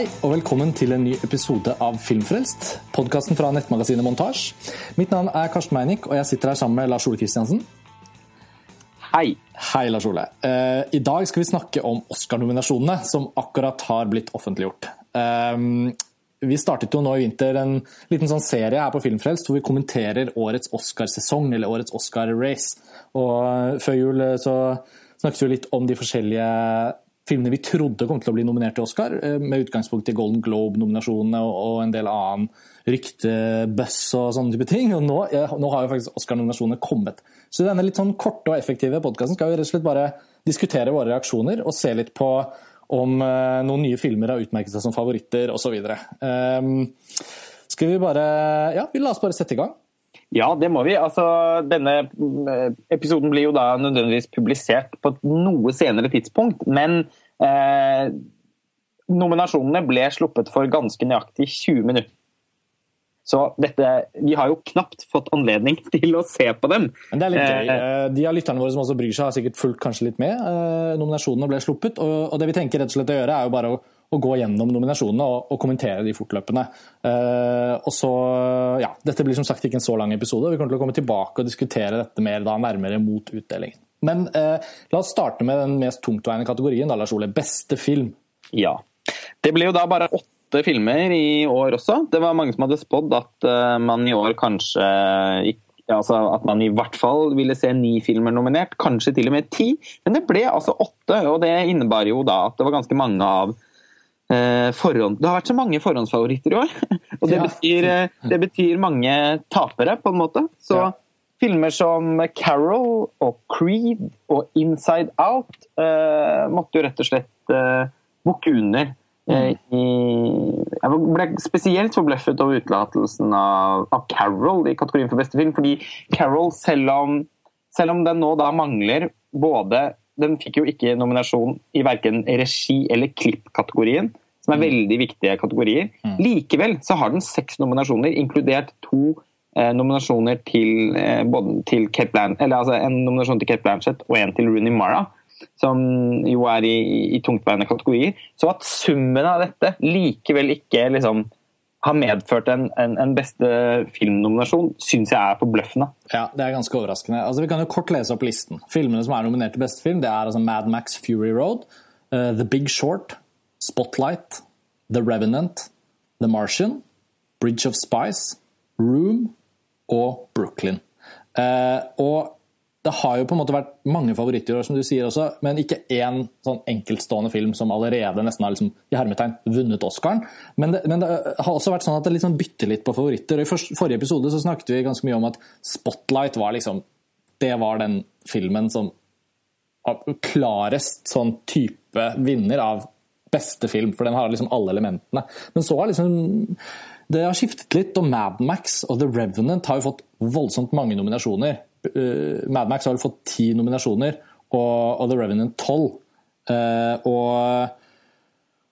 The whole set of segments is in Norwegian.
Hei og velkommen til en ny episode av Filmfrelst, podkasten fra nettmagasinet Montasj. Mitt navn er Karsten Meinick, og jeg sitter her sammen med Lars Ole Kristiansen. Hei. Hei, Lars Ole. Eh, I dag skal vi snakke om Oscar-nominasjonene som akkurat har blitt offentliggjort. Eh, vi startet jo nå i vinter en liten sånn serie her på Filmfrelst hvor vi kommenterer årets Oscarsesong, eller årets Oscar-race. Og eh, før jul så snakket vi litt om de forskjellige filmene vi trodde kom til å bli nominert til Oscar, med utgangspunkt i Golden Globe-nominasjonene og en del annen ryktebøss og sånne type ting. Og nå, nå har jo faktisk Oscar-nominasjonene kommet. Så i denne litt sånn korte og effektive podkasten skal vi rett og slett bare diskutere våre reaksjoner og se litt på om noen nye filmer har utmerket seg som favoritter osv. Um, skal vi bare Ja, vi la oss bare sette i gang. Ja, det må vi. Altså, denne episoden blir jo da nødvendigvis publisert på et noe senere tidspunkt, men eh, nominasjonene ble sluppet for ganske nøyaktig 20 minutter. Så dette, vi har jo knapt fått anledning til å se på dem. Men det er litt gøy. De av lytterne våre som også bryr seg, har sikkert fulgt kanskje litt med. Nominasjonene ble sluppet, og det vi tenker rett og slett å gjøre, er jo bare å, å gå gjennom nominasjonene og, og, kommentere de fortløpende. Og så, ja, Dette blir som sagt ikke en så lang episode. Vi kommer til å komme tilbake og diskutere dette mer da nærmere mot utdelingen. Men uh, la oss starte med den mest tungtveiende kategorien, da, Lars Ole. Beste film. Ja. Det ble jo da bare åtte filmer i år også. Det var mange som hadde spådd at uh, man i år kanskje altså at man i hvert fall ville se ni filmer nominert, kanskje til og med ti. Men det ble altså åtte, og det innebar jo da at det var ganske mange av uh, forhånd... Det har vært så mange forhåndsfavoritter i år. og det, ja. betyr, uh, det, betyr, mange tapere, på en måte. Så ja. filmer som Carol og Creed og Inside Out måtte jo rett og slett bukke under Eh, I, jeg ble spesielt forbløffet over utelatelsen av, av, Carol i kategorien for beste film. Fordi Carol, selv om, selv om den nå da mangler både Den fikk jo ikke nominasjon i verken regi- eller klippkategorien, som er mm. veldig viktige kategorier. Mm. Likevel så har den seks nominasjoner, inkludert to eh, nominasjoner til, eh, både til Kate Blanchett, eller altså en nominasjon til Kate Blanchett og en til Rooney Mara som jo er i, i tungtveiende kategorier. Så at summen av dette likevel ikke liksom har medført en, en, en beste filmnominasjon, syns jeg er forbløffende. Ja, det er ganske overraskende. Altså, vi kan jo kort lese opp listen. Filmene som er nominert til beste film, det er altså Mad Max Fury Road, uh, The Big Short, Spotlight, The Revenant, The Martian, Bridge of Spice, Room og Brooklyn. Eh, og det har jo på en måte vært mange favoritter som du sier også, men ikke én sånn enkeltstående film som allerede nesten har liksom, i hermetegn vunnet Oscaren. Men det, men det, har også vært sånn at det liksom bytter litt på favoritter. og I forrige episode så snakket vi ganske mye om at Spotlight var liksom Det var den filmen som klarest sånn type vinner av beste film, for den har liksom alle elementene. Men så har liksom det har skiftet litt, og Mad Max og The Revenant har jo fått voldsomt mange nominasjoner. Uh, Mad Max har jo fått ti nominasjoner, og, og, The Revenant tolv. Uh, og,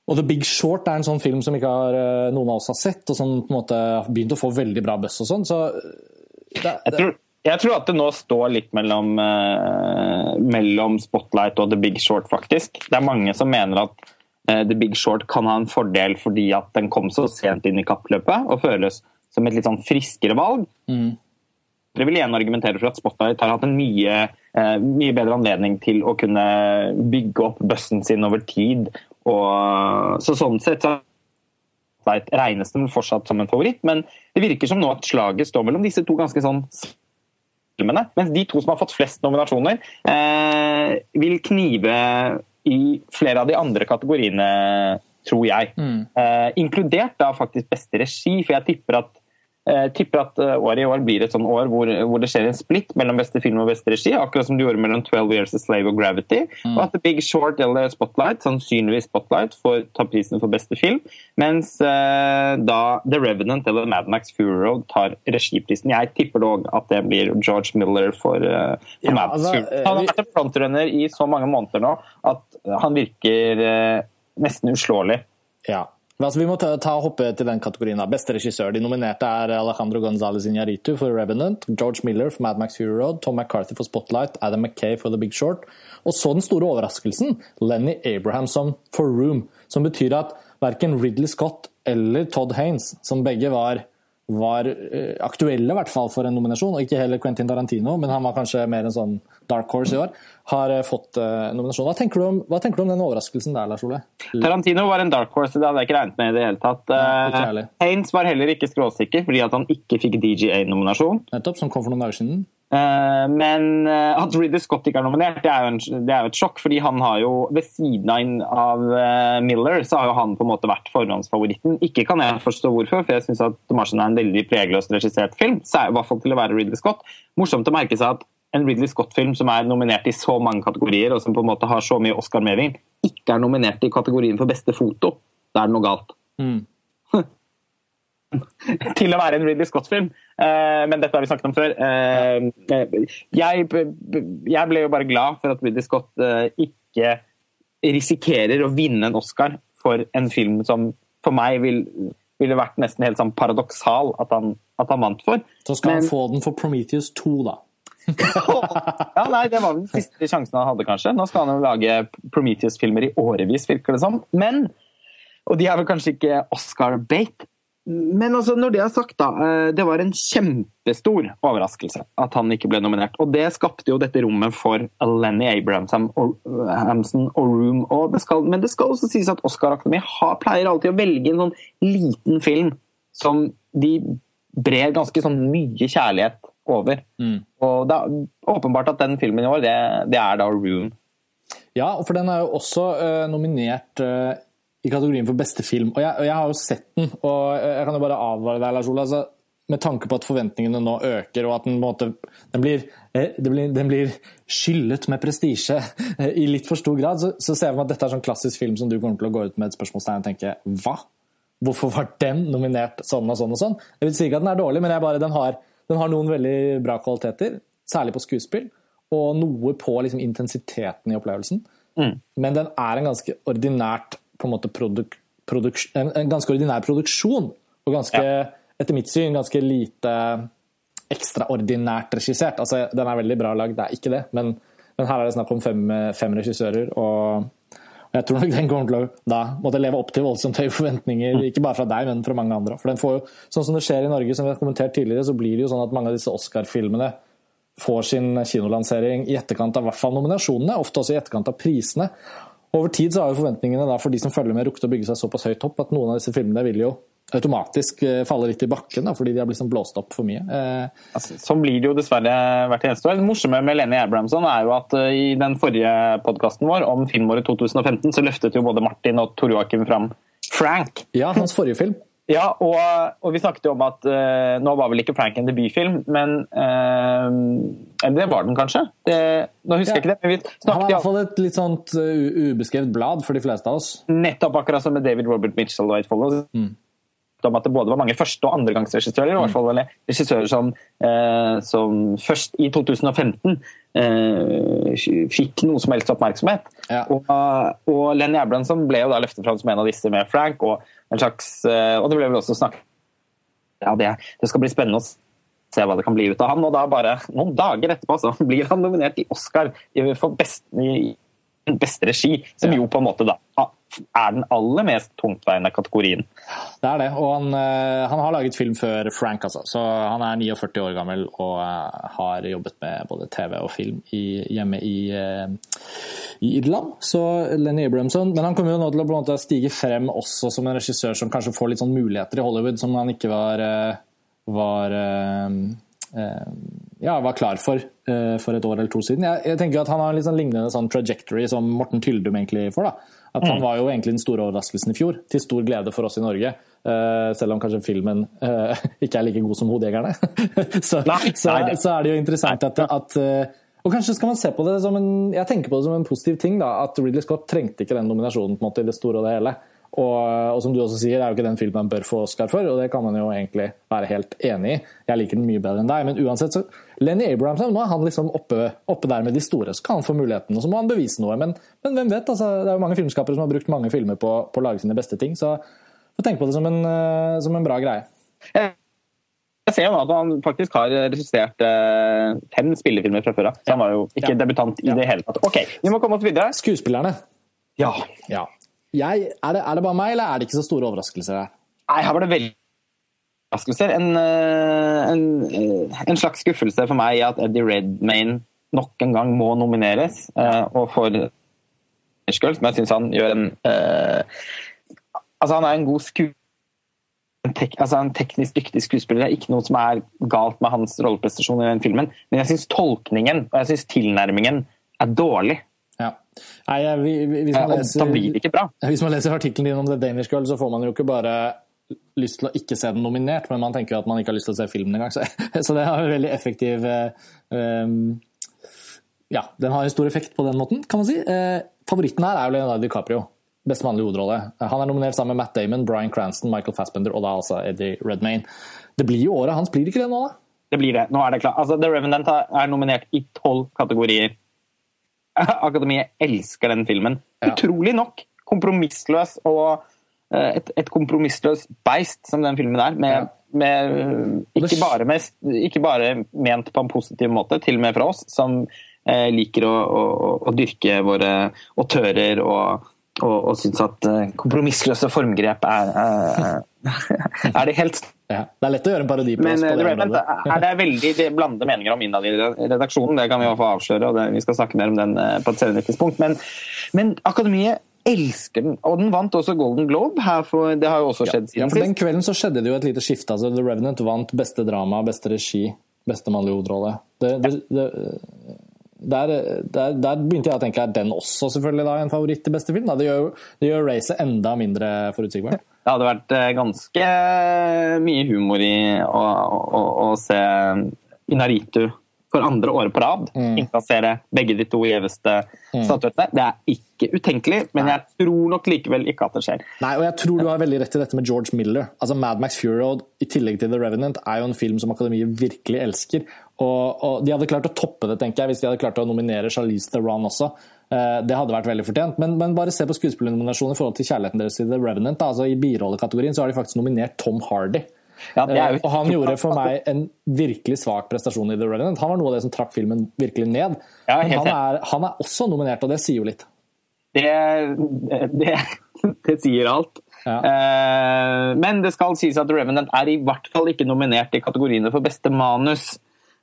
og, The Big Short er en sånn film som ikke har, uh, noen av oss har sett, og som på en måte har begynt å få veldig bra buzz og sånn. Så det, det... Jeg, tror, jeg, tror, at det nå står litt mellom, mellom Spotlight og The Big Short, faktisk. Det er mange som mener at The Big Short kan ha en fordel fordi at den kom så sent inn i kappløpet og føles som et litt sånn friskere valg. Mm. Det vil igjen argumentere for at Spotlight har hatt en mye, eh, mye bedre anledning til å kunne bygge opp bussen sin over tid. Og, så sånn sett så Spotlight regnes den fortsatt som en favoritt, men det virker som nå at slaget står mellom disse to ganske sånn filmene. Mens de to som har fått flest nominasjoner, eh, vil knive i flere av de andre kategoriene, tror jeg. Mm. Eh, inkludert da faktisk beste regi, for jeg tipper at jeg eh, tipper at eh, året i år blir et sånn år hvor, hvor, det skjer en splitt mellom beste film og beste regi, akkurat som du gjorde mellom 12 Years a Slave og Gravity. Mm. Og at The Big Short eller Spotlight, sannsynligvis Spotlight, får ta prisen for beste film. Mens eh, da The Revenant eller Mad Max Fury Road tar regiprisen. Jeg tipper dog at det blir George Miller for, uh, for ja, Mad Max altså, Fury. Han har vært en frontrunner i så mange måneder nå at han virker eh, nesten uslåelig. Ja, Altså, vi må ta, ta hoppe til den kategorien. Da. Beste regissør. De nominerte er Alejandro González Iñárritu for Revenant, George Miller for Mad Max Fury Road, Tom McCarthy for Spotlight, Adam Mackay for The Big Short. Og så den store overraskelsen, Lenny Abrahamson for Room. Som betyr at verken Ridley Scott eller Todd Haines, som begge var, var uh, aktuelle i hvert fall for en nominasjon, og ikke heller Quentin Tarantino, men han var kanskje mer en sånn dark horse i år, har uh, fått uh, nominasjon. Hva tenker, om, hva tenker, du om, den overraskelsen der, Lars Ole? Tarantino var en dark horse, det hadde jeg ikke regnet med i det hele tatt. Ja, Haines var heller ikke skråsikker fordi at han ikke fikk DGA-nominasjon. Nettopp, som kom for noen dager siden. Eh, men eh, at Ridley Scott ikke er nominert, det er, jo en, det er jo et sjokk. fordi han har jo, Ved siden av eh, Miller så har jo han på en måte vært forhåndsfavoritten. Ikke kan jeg forstå hvorfor, for jeg syns Martian er en veldig pregløst regissert film. i hvert fall til å være Ridley Scott. Morsomt å merke seg at en Ridley Scott-film som er nominert i så mange kategorier, og som på en måte har så mye Oscar-meving, ikke er nominert i kategorien for beste foto. Da er det noe galt. Mm. til å være en Ridley Scott-film. Eh, men dette har vi snakket om før. Eh, jeg, jeg ble jo bare glad for at Ridley Scott eh, ikke risikerer å vinne en Oscar for en film som for meg vil, ville vært nesten helt sånn paradoksal at han, at han vant for. Så skal men, han få den for Prometheus 2, da. ja, nei, Det var den siste sjansen han hadde, kanskje. Nå skal han jo lage Prometheus-filmer i årevis, virker det som. Men, og de er vel kanskje ikke Oscar-bate, men altså, når det er sagt, da. Eh, det var en kjempestor overraskelse at han ikke ble nominert. Og det skapte jo dette rommet for Lenny Abrahamson og, og Room. Og det skal, men det skal også sies at Oscar-akademiet pleier alltid å velge en sånn liten film som de brer ganske sånn mye kjærlighet over. Mm. Og det er åpenbart at den filmen i år, det, det er da Room. Ja, for den er jo også uh, nominert uh, i kategorien for beste film. Og jeg, og jeg, har jo sett den, og jeg kan jo bare advare deg, Lars Ola. Altså, med tanke på at forventningene nå øker, og at den, måte, den, blir, eh, blir, den blir, skyllet med prestisje eh, i litt for stor grad, så, så ser jeg for meg at dette er sånn klassisk film som du kommer til å gå ut med et spørsmålstegn og tenke hva? Hvorfor var den nominert sånn og sånn og sånn? Jeg vil si ikke at den er dårlig, men bare, den, har, den, har, noen veldig bra kvaliteter, særlig på skuespill, og noe på liksom, intensiteten i opplevelsen. Mm. Men den er en ganske ordinært på en måte produk, produk, en, en, ganske ordinær produksjon. Og ganske, ja. etter mitt syn, ganske lite ekstraordinært regissert. Altså, den er veldig bra lagd, det er ikke det, men, men her er det snakk om fem, fem regissører. og jeg tror nok den kommer til å da måtte leve opp til voldsomt høye forventninger, mm. ikke bare fra deg, men fra mange andre. For den får jo, sånn som det skjer i Norge, som vi har kommentert tidligere, så blir det jo sånn at mange av disse Oscar-filmene får sin kinolansering i etterkant av hvert fall nominasjonene, ofte også i etterkant av prisene. Over tid så har jo forventningene for de som følger med, rukket å bygge seg såpass høyt opp at noen av disse filmene vil jo automatisk eh, falle litt i bakken da, fordi de har blitt sånn blåst opp for mye. Eh. Altså, sånn blir det jo dessverre hvert eneste år. Det morsomme med Lenny Abrahamson er jo at uh, i den forrige podkasten vår om filmåret 2015, så løftet jo både Martin og Tor Joakim fram Frank. Ja, hans forrige film. Ja, og, og, vi snakket jo om at uh, nå var vel ikke Frank en debutfilm, men uh, det var den kanskje? Det, nå husker ja. jeg ikke det. men vi snakket Han har i hvert fall et litt sånt uh, ubeskrevet blad for de fleste av oss. Nettopp akkurat som med David Robert Mitchell og Follows. Mm. Om at det både var mange første- og andregangsregissører, i hvert fall eller, regissører som, som, først i 2015 fikk noe som helst oppmerksomhet. Ja. Og, og Lenny Abrahamson ble jo da løftet fram som en av disse med Frank. og en slags eh, Og det ble vel også snakket ja, det, det, skal bli spennende å se hva det kan bli ut av han. Og da bare noen dager etterpå så blir han nominert i Oscar for best, i beste regi, som jo på en måte da er den aller mest tungtveiende kategorien. Det er det, og han, eh, han, har laget film før Frank, altså. Så han er 49 år gammel og eh, har jobbet med både TV og film i, hjemme i, eh, i, Irland. Så Lenny Abrahamson Men han kommer jo nå til å måte, stige frem også som en regissør som kanskje får litt sånn muligheter i Hollywood som han ikke var, var ja, var klar for for et år eller to siden. Jeg, jeg tenker at Han har en sånn lignende sånn trajectory som Morten Tyldum egentlig får. da at han mm. var jo egentlig den store overraskelsen i fjor, til stor glede for oss i Norge. Uh, selv om kanskje filmen uh, ikke er like god som 'Hodejegerne'. så, så, så, er det jo interessant at, at uh, Og kanskje skal man se på det som en jeg tenker på det som en positiv ting, da, at Ridley Scott trengte ikke den nominasjonen på en måte i det store og det hele. Og, og, som du også sier, det er jo ikke den filmen man bør få Oscar for, og det kan man jo egentlig være helt enig i. Jeg liker den mye bedre enn deg, men uansett så Lenny Abrahamson, nå er han liksom oppe, oppe, der med de store, så kan han få muligheten, og så må han bevise noe. Men, men hvem vet? Altså, det er jo mange filmskapere som har brukt mange filmer på, på å lage sine beste ting, så få tenke på det som en, uh, som en bra greie. Jeg ser jo nå at han faktisk har regissert uh, fem spillefilmer fra før av. Så han var jo ikke ja. debutant i ja. det hele tatt. Ok, vi må komme oss videre. Skuespillerne. Ja. ja. Jeg, er, det, er, det, bare meg, eller er det ikke så store overraskelser her? Nei, her var det veldig overraskelser. En, eh, en, eh, en, slags skuffelse for meg i at Eddie Redmayne nok en gang må nomineres. Uh, og for Girls, men jeg syns han gjør en uh, Altså, han er en god skuespiller. En, tek, altså en teknisk dyktig skuespiller. Det er ikke noe som er galt med hans rolleprestasjon i den filmen, men jeg syns tolkningen og jeg synes tilnærmingen er dårlig. Nei, hvis, man leser, ikke bra. Hvis man leser artikkelen din om The Danish Girl, så får man jo ikke bare lyst til å ikke se den nominert, men man tenker jo at man ikke har lyst til å se filmen engang. Så, så det har en veldig effektiv um, Ja, den har en stor effekt på den måten, kan man si. Uh, favoritten her er jo Leonardo DiCaprio. Beste mannlige hovedrolle. Han er nominert sammen med Matt Damon, Bryan Cranston, Michael Fassbender og da altså Eddie Redmayne. Det blir jo året hans, blir det ikke det nå, da? Det blir det. Nå er det klart. Altså, The Revenant er nominert i tolv kategorier. Akademiet elsker den filmen. Ja. Utrolig nok. Kompromissløs og Eh, et, et kompromissløst beist som den filmen er. Med, med, ikke, bare med, ikke, bare ment på en positiv måte, til og med fra oss, som eh, liker å, å, å, dyrke våre autører og, og, og syns at eh, kompromissløse formgrep er, er, det helt ja, Det er lett å gjøre en parodi på Men, på det, det er det veldig blandede meninger om innad i redaksjonen, det kan vi jo få avsløre. og det, Vi skal snakke mer om den på et senere tidspunkt. Men, men Akademiet elsker den. Og den vant også Golden Globe. for, Det har jo også skjedd siden ja, for Den kvelden så skjedde det jo et lite skifte. altså The Revenant vant beste drama, beste regi, beste mannlige hovedrolle. Det, det, det, der, der, der, begynte jeg å tenke er den også selvfølgelig da en favoritt til beste film? Da. Det gjør, det gjør racet enda mindre forutsigbart. Det hadde vært eh, ganske mye humor i å, å, å se Inaritu for andre året på rad mm. innkassere begge de to gjeveste mm. statuettene. Det er ikke utenkelig, men jeg tror nok likevel ikke at det skjer. Nei, og jeg tror du har veldig rett i dette med George Miller. Altså Mad Max Fury Road i tillegg til The Revenant er jo en film som Akademiet virkelig elsker. Og, og, De hadde klart å toppe det tenker jeg, hvis de hadde klart å nominere Charlize Theron også. Eh, det hadde vært veldig fortjent. Men, men bare se på skuespillernominasjonen i forhold til kjærligheten deres i The Revenant. Altså I birollekategorien så har de faktisk nominert Tom Hardy. Ja, jo... Og han gjorde for meg en virkelig svak prestasjon i The Revenant. Han var noe av det som trakk filmen virkelig ned. Ja, Men han er, han er, også nominert, og det sier jo litt. Det, det, det sier alt. Ja. Uh, men det skal sies at The Revenant er i hvert fall ikke nominert i kategoriene for beste manus.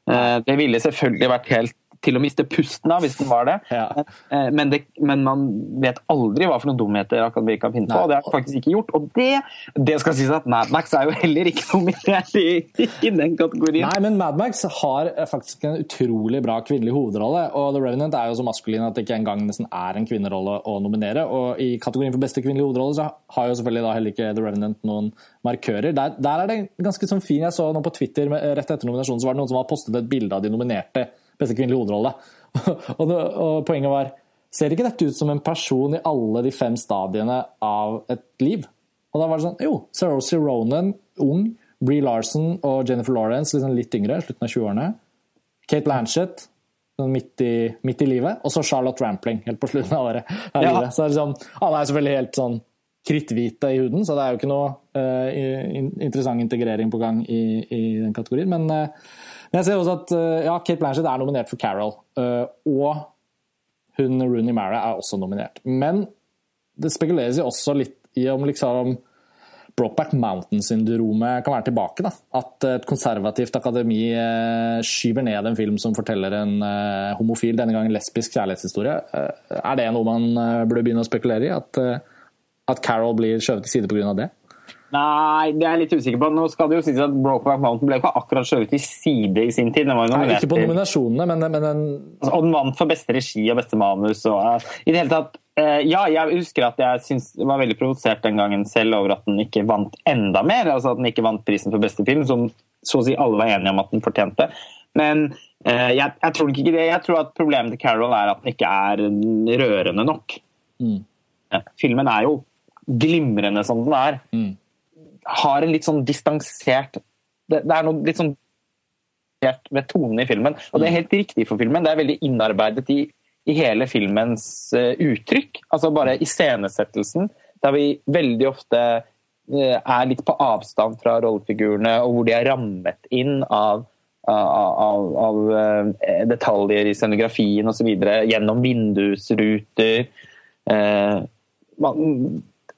Uh, det ville selvfølgelig vært helt til å miste pusten av hvis den var det. Ja. Eh, men, det. men, man vet aldri hva for noen dumheter Akademi kan finne på, og det har faktisk ikke gjort. Og det, det skal sies at Mad Max er jo heller ikke nominert i, i den kategorien. Nei, men Mad Max har faktisk en utrolig bra kvinnelig hovedrolle, og The Revenant er jo så maskulin at det ikke engang nesten er en kvinnerolle å nominere. Og i kategorien for beste kvinnelige hovedrolle så har jo selvfølgelig da heller ikke The Revenant noen markører. Der, der er det ganske sånn fin Jeg så nå på Twitter rett etter nominasjonen så var det noen som har postet et bilde av de nominerte beste kvinnelige hovedrolle. og, og, poenget var Ser ikke dette ut som en person i alle de fem stadiene av et liv? Og da var det sånn Jo, Sarosi Ronan, ung. Bree Larson og Jennifer Lawrence, liksom litt yngre, slutten av 20-årene. Kate Blanchett, sånn midt i, midt i, livet. Og så Charlotte Rampling, helt på slutten av året. Ja. Så er liksom, Alle er selvfølgelig helt sånn kritthvite i huden, så det er jo ikke noe uh, interessant integrering på gang i, i den kategorien. Men uh, men jeg ser også at eh, ja, Kate Blanchett er nominert for Carol. Eh, og hun Rooney Mara er også nominert. Men det spekuleres jo også litt i om liksom Brokeback Mountain-syndromet kan være tilbake. da. At et konservativt akademi eh, skyver ned en film som forteller en homofil, denne gangen lesbisk kjærlighetshistorie. Er det noe man burde begynne å spekulere i? At, at Carol blir skjøvet til side pga. det? Nei, det er jeg litt usikker på. Nå skal det jo sies at Brokeback Mountain ble ikke akkurat skjøvet til side i sin tid. Nei, ikke på nominasjonene, men, men den... altså, Og den vant for beste regi og beste manus. Og, uh, i det hele tatt, uh, ja, jeg husker at jeg syns, var veldig provosert den gangen selv over at den ikke vant enda mer. altså At den ikke vant prisen for beste film, som så å si alle var enige om at den fortjente. Men uh, jeg, jeg, tror ikke det. Jeg tror at problemet til Carol er at den ikke er rørende nok. Mm. Filmen er jo glimrende som den er. Mm har en litt sånn distansert Det, det er noe litt sånn ved tonen i filmen. Og det er helt riktig for filmen. Det er veldig innarbeidet i, i hele filmens uh, uttrykk. Altså bare iscenesettelsen, der vi veldig ofte uh, er litt på avstand fra rollefigurene, og hvor de er rammet inn av, av, av, av uh, detaljer i scenografien osv. gjennom vindusruter. man,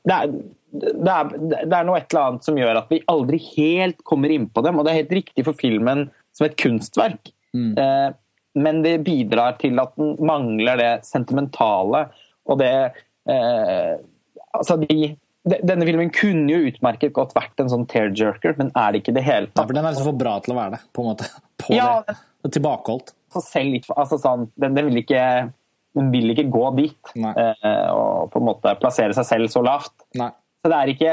det, er, det, er, det er noe et eller annet som gjør at vi aldri helt kommer innpå dem. Og det er helt riktig for filmen som et kunstverk. Mm. Eh, men det bidrar til at den mangler det sentimentale og det eh, Altså, de denne filmen kunne jo utmerket godt vært en sånn tearjerker, men er det ikke det hele tatt. Ja, for Den er liksom for bra til å være det, på en måte. På ja, det. Tilbakeholdt. Litt, altså sånn, den, den, vil ikke, den, vil ikke, gå dit eh, og på en måte plassere seg selv så lavt. Nei. Så det er ikke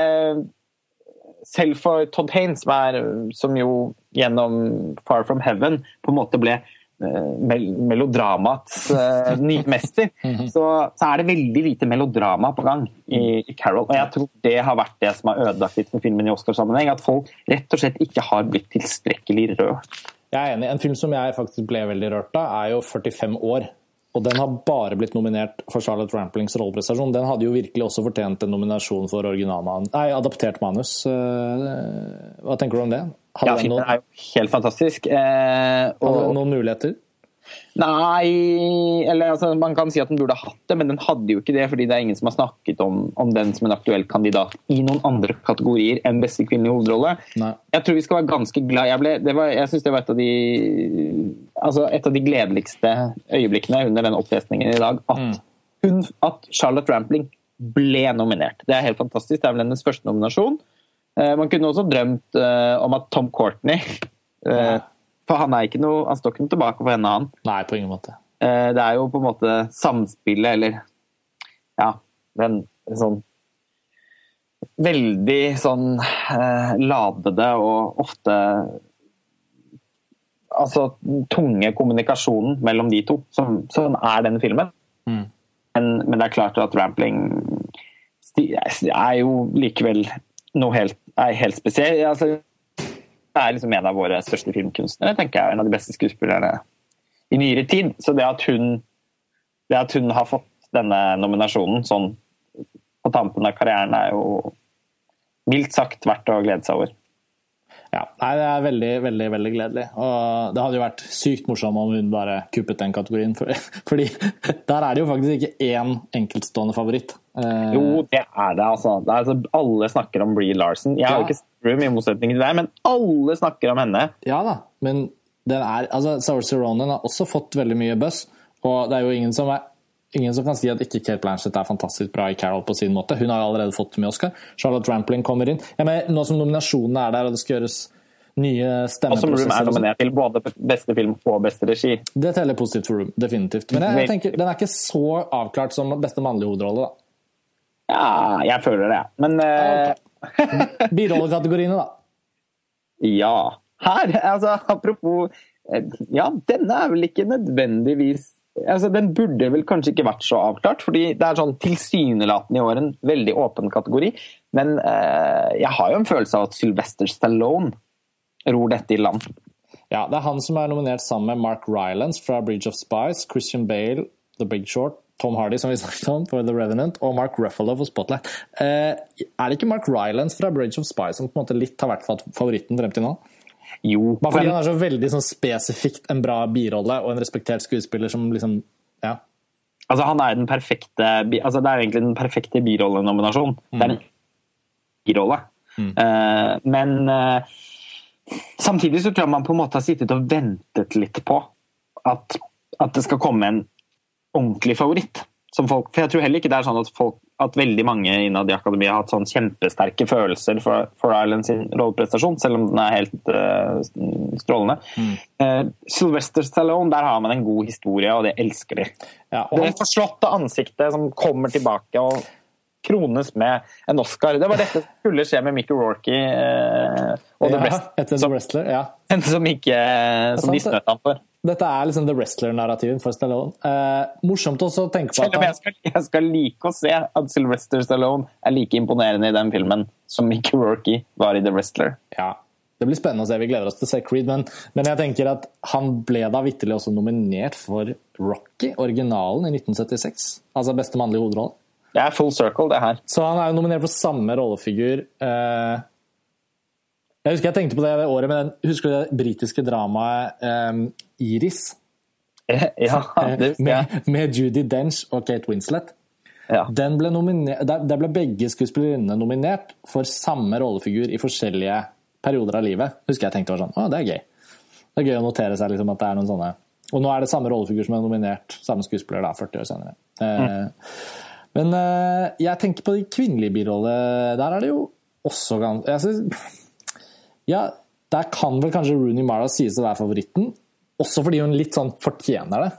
Selv for Todd Haines, som, er, som jo gjennom Far From Heaven på en måte ble mel melodramats uh, mester, mhm. så, så, er det veldig lite melodrama på gang i, i, Carol. Og jeg tror det har vært det som har ødelagt litt med filmen i Oscarsammenheng. At folk rett og slett ikke har blitt tilstrekkelig rød. Jeg er enig. En film som jeg faktisk ble veldig rørt av, er jo 45 år. Og den har bare blitt nominert for Charlotte Ramplings rolleprestasjon. Den hadde jo virkelig også fortjent en nominasjon for nei, adaptert manus. Eh, hva tenker du om det? Hadde ja, filmen er jo helt fantastisk. Eh, og... Hadde den noen muligheter? Nei Eller altså, man kan si at den burde hatt det, men den hadde jo ikke det, fordi det er ingen som har snakket om, om den som en aktuell kandidat i noen andre kategorier enn beste kvinnelige hovedrolle. Nei. Jeg tror vi skal være ganske glad Jeg, ble, var, jeg synes det var et av de altså et av de gledeligste øyeblikkene under den opplesningen i dag. At, mm. hun, at Charlotte Rampling ble nominert. Det er helt fantastisk. Det er vel hennes første nominasjon. Eh, man kunne også drømt uh, om at Tom Courtney uh, For han er ikke noe, han står ikke noe tilbake for henne, han. Nei, på ingen måte. Uh, det er jo på en måte samspillet, eller Ja, den sånn Veldig sånn ladede og ofte Altså tunge kommunikasjonen mellom de to, som, som er denne filmen. Mm. Men, men, det er klart at Rampling er jo likevel noe helt, helt spesielt. Altså, er liksom en av våre største filmkunstnere, tenker jeg. En av de beste skuespillerne i nyere tid. Så det at hun, det at hun har fått denne nominasjonen sånn på tampen av karrieren, er jo mildt sagt verdt å glede seg over. Ja, nei, Det er veldig veldig, veldig gledelig. Og Det hadde jo vært sykt morsomt om hun bare kuppet den kategorien. For, fordi der er det jo faktisk ikke én enkeltstående favoritt. Eh, jo, det er det. altså. Det er, altså alle snakker om Bree Larsen. Jeg har jo ikke sett Room i motsetning til deg, men alle snakker om henne. Ja da, men den er, altså, Saoirse Ronan har også fått veldig mye buzz. Og det er jo ingen som er ingen som kan si at ikke Kate Blanchett er fantastisk bra i Carol på sin måte. Hun har allerede fått mye Oscar. Charlotte Rampling kommer inn. Ja, men nå som nominasjonene er der og det skal gjøres nye stemmeprosesser Og som Room er nominert til både beste film og beste regi. Det teller positivt for Room, definitivt. Men jeg, jeg tenker, den er ikke så avklart som beste mannlige hovedrolle, da. Ja, jeg føler det, men uh... okay. Birollekategoriene, da? Ja. Her, altså apropos eh, Ja, denne er vel ikke nødvendigvis altså, Den burde vel kanskje ikke vært så avklart, fordi det er sånn tilsynelatende i år en veldig åpen kategori. Men eh, jeg har jo en følelse av at Sylvester Stallone ror dette i land. Ja, det er han som er nominert sammen med Mark Rylance fra Bridge of Spies, Christian Bale, The Big Short, Tom Hardy som vi snakket om for The Revenant, og Mark Ruffalo for Spotlight. Eh, er det ikke Mark Rylance fra Bridge of Spies som på en måte litt har vært favoritten frem til nå? Jo. Bare fordi han er så veldig sånn spesifikt en bra birolle og en respektert skuespiller som liksom Ja. Altså, han er den perfekte altså, Det er egentlig den perfekte birollenominasjonen. Mm. Det er en birolle. Mm. Uh, men uh, samtidig så tror jeg man på en måte har sittet og ventet litt på at, at det skal komme en ordentlig favoritt. Folk, for jeg tror heller ikke det er sånn at, folk, at veldig mange innad i akademiet har hatt sånn kjempesterke følelser for, for Ireland sin rolleprestasjon, selv om den er helt uh, strålende. Mm. Uh, Sylvester Stallone, der har man en god historie, og det elsker de. Ja, og det forslåtte ansiktet som kommer tilbake og krones med en Oscar. Det var dette som skulle skje med Mickey Rorke uh, og The ja. Som, Wrestler ja. som, ikke, som de snøt ham for. Dette er liksom the wrestler-narrativen for Stallone. Eh, morsomt også å tenke på at han... jeg, skal, jeg skal like å se at Sylvester Stallone er like imponerende i den filmen som Mickey Rourke var i The Wrestler. Ja, det blir spennende å se. Vi gleder oss til å se Creed. Men, men jeg tenker at han ble da vitterlig også nominert for Rocky, originalen, i 1976. Altså beste mannlige hovedrolle. Det er full circle, det her. Så han er jo nominert for samme rollefigur. Eh, jeg husker jeg tenkte på det det året, men husker du det britiske dramaet um, Iris? Ja, det husker jeg. Med, med Judy Dench og Kate Winslet. Ja. Ble der ble begge skuespillerinnene nominert for samme rollefigur i forskjellige perioder av livet. Husker jeg tenkte var sånn Å, det er gøy. Det er gøy å notere seg liksom, at det er noen sånne Og nå er det samme rollefigur som er nominert, samme skuespiller, da, 40 år senere. Mm. Eh, men eh, jeg tenker på de kvinnelige birollene. Der er det jo også ganske Ja, der kan vel kanskje Rooney Mara sies å være favoritten. Også fordi hun litt sånn fortjener det.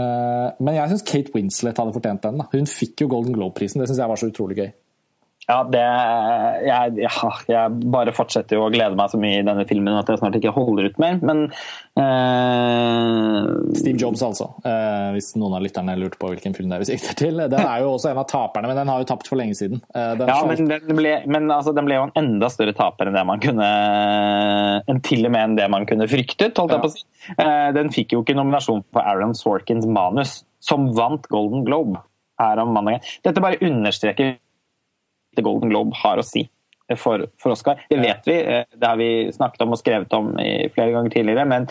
Eh, men jeg syns Kate Winslet hadde fortjent den. Da. Hun fikk jo Golden Globe-prisen. Det syns jeg var så utrolig gøy. Ja, det jeg, ja, jeg, bare fortsetter å glede meg så mye i denne filmen at jeg snart ikke holder ut mer, men uh... Steve Jobs, altså. Uh, hvis noen av lytterne lurte på hvilken film det er vi sikter til. Den er jo også en av taperne, men den har jo tapt for lenge siden. Uh, ja, men, den ble, men altså, den ble, jo en enda større taper enn det man kunne enn til og med enn det man kunne fryktet, holdt jeg på å si. den fikk jo ikke nominasjon på Aaron Sorkins manus, som vant Golden Globe. Dette bare understreker Golden Globe har å si for, for Oscar. Det vet vi, eh, det har vi snakket om og skrevet om flere ganger tidligere. men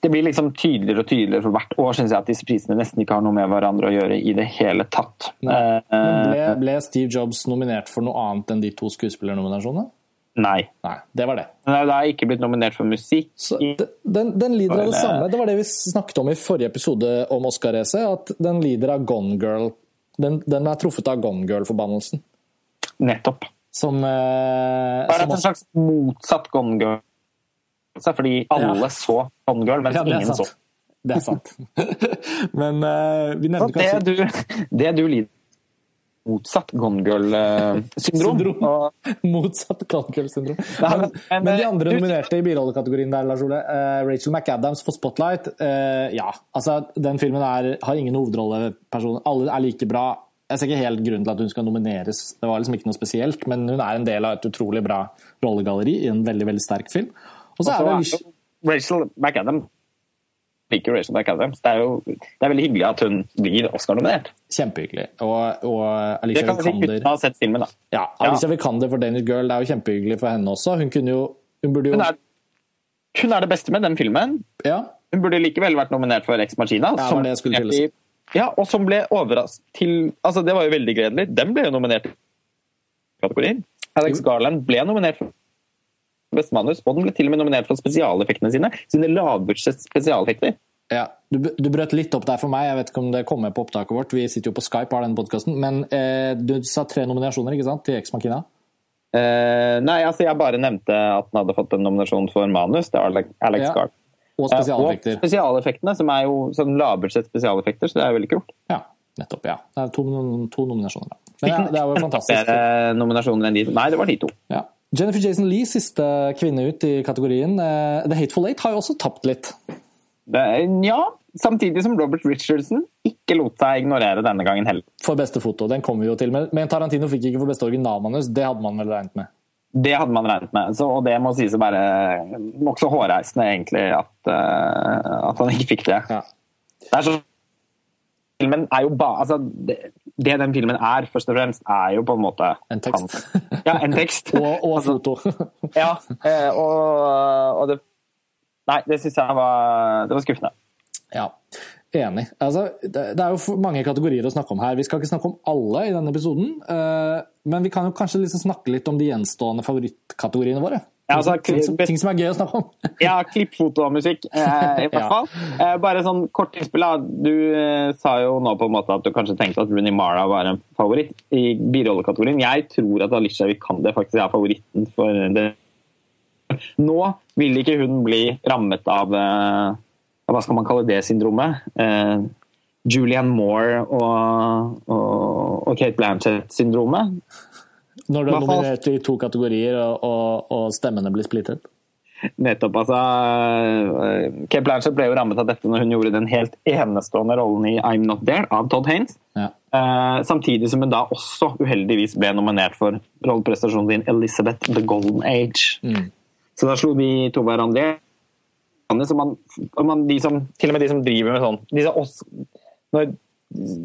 det blir liksom tydeligere og tydeligere for hvert år synes jeg at disse prisene nesten ikke har noe med hverandre å gjøre i det hele tatt. Men ble, ble, Steve Jobs nominert for noe annet enn de to skuespillernominasjonene? Nei. Nei. Det var det. Nei, det er ikke blitt nominert for musikk. Den, den, lider av det samme. Det var det vi snakket om i forrige episode om Oscar-racet. At den lider av Gone Girl. Den, den er truffet av Gone Girl-forbannelsen. Nettopp. Som, eh, Bare som en slags motsatt Gone Girl. Fordi alle ja. så Gone Girl, mens ja, ingen så. Det er sant. Men uh, vi nevner kanskje det du, det du lider motsatt Gone Girl-syndrom. Og... motsatt Gone Girl-syndrom. Men, men, de andre nominerte i birollekategorien der, Lars Ole. Uh, Rachel McAdams for Spotlight. Uh, ja, altså den filmen er, har ingen hovedrollepersoner. Alle er like bra jeg ser ikke helt grunnen til at hun skal nomineres. Det var liksom ikke noe spesielt, men hun er en del av et utrolig bra rollegalleri i en veldig veldig sterk film. Og så er det Rachel McAdam liker Rachel McAdams. Det er jo det er veldig hyggelig at hun blir Oscar-nominert. Kjempehyggelig. Og, og Alicia Vikander Det kan vi si ha sett filmen, da. Ja, Alicia ja. Vikander for Danish Girl, det er jo kjempehyggelig for henne også. Hun kunne jo Hun burde jo hun er, hun er det beste med den filmen. Ja. Hun burde likevel vært nominert for Ex Machina. Ja, som det jeg skulle til ja, og som ble overrasket til Altså, det var jo veldig gledelig. Den ble jo nominert i kategorien. Alex Garland ble nominert for beste manus, og den ble til og med nominert for spesialeffektene sine. Sine lavbudsjett spesialeffekter. Ja, du, du, brøt litt opp der for meg, jeg vet ikke om det kommer på opptaket vårt. Vi sitter jo på Skype og har denne podkasten. Men eh, du sa tre nominasjoner ikke sant, til Ex Machina? Eh, nei, altså jeg bare nevnte at den hadde fått en nominasjon for manus. Det er Alex, Alex ja. Garland. Og spesialeffekter. Og spesialeffektene, som er jo sånn lavbudsjett spesialeffekter, så det er veldig kult. Ja, nettopp. ja. Det er to, to nominasjoner. Men ja, det er jo fantastisk. Flere nominasjoner enn de Nei, det var de to. Ja. Jennifer Jason Lee, siste kvinne ut i kategorien. Eh, The Hateful Eight har jo også tapt litt. Det, ja, samtidig som Robert Richardson ikke lot seg ignorere denne gangen heller. For beste foto, den kommer vi jo til. Men Tarantino fikk ikke for beste originalmanus, det hadde man vel regnet med? Det hadde man regnet med, så, og det må sies å være nokså hårreisende egentlig at, uh, at, han ikke fikk det. Ja. det er så, filmen er jo ba, altså, det, det, den filmen er, først og fremst, er jo på en måte En tekst. Han, ja, en tekst. og, og foto. ja, eh, og, og det Nei, det syns jeg var, det var skuffende. Ja. Enig. Altså, det er jo mange kategorier å snakke om her. Vi skal ikke snakke om alle i denne episoden. Eh, men vi kan jo kanskje liksom snakke litt om de gjenstående favorittkategoriene våre. Ja, altså, ting, som, ting, som, er gøy å snakke om. ja, klippfoto og musikk, eh, i hvert fall. Ja. Eh, bare sånn kort innspill. Du sa jo nå på en måte at du kanskje tenkte at Rooney Mara var en favoritt i birollekategorien. Jeg tror at Alicia Vikander faktisk er favoritten for det. Nå vil ikke hun bli rammet av hva skal man kalle det syndromet? Eh, Julianne Moore og, og, og Kate Blanchett-syndromet. Når du er nominert i to kategorier og, og, og, stemmene blir splittet? Nettopp. altså uh, Kate Blanchett ble jo rammet av dette når hun gjorde den helt enestående rollen i I'm Not There av Todd Haines. Ja. Eh, samtidig som hun da også uheldigvis ble nominert for rolleprestasjonen din Elizabeth The Golden Age. Mm. Så da slo de to hverandre man, man, de som, til og med de som driver med sånn disse, Når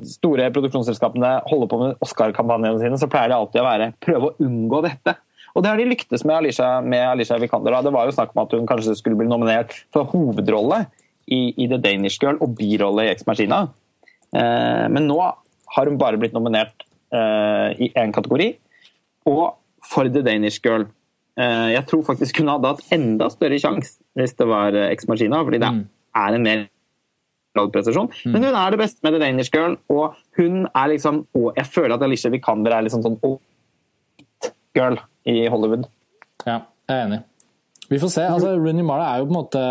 store produksjonsselskapene holder på med Oscar-kampanjene sine, så pleier det alltid å være prøve å unngå dette. Og det har de lyktes med Alicia, med Alicia Vikander. Det var jo snakk om at hun kanskje skulle bli nominert for hovedrolle i, i The Danish Girl og birolle i Ex Machina. Eh, men nå har hun bare blitt nominert eh, i én kategori. Og for The Danish Girl. Uh, jeg tror faktisk hun hadde hatt enda større sjanse hvis det var Ex Machina, fordi det mm. er en mer prestasjon. Mm. Men hun er det beste med The Danish Girl, og hun er liksom Og jeg føler at Alicia Vikander er liksom sånn girl i Hollywood. Ja, jeg er enig. Vi får se. altså Rooney Mara er jo på en måte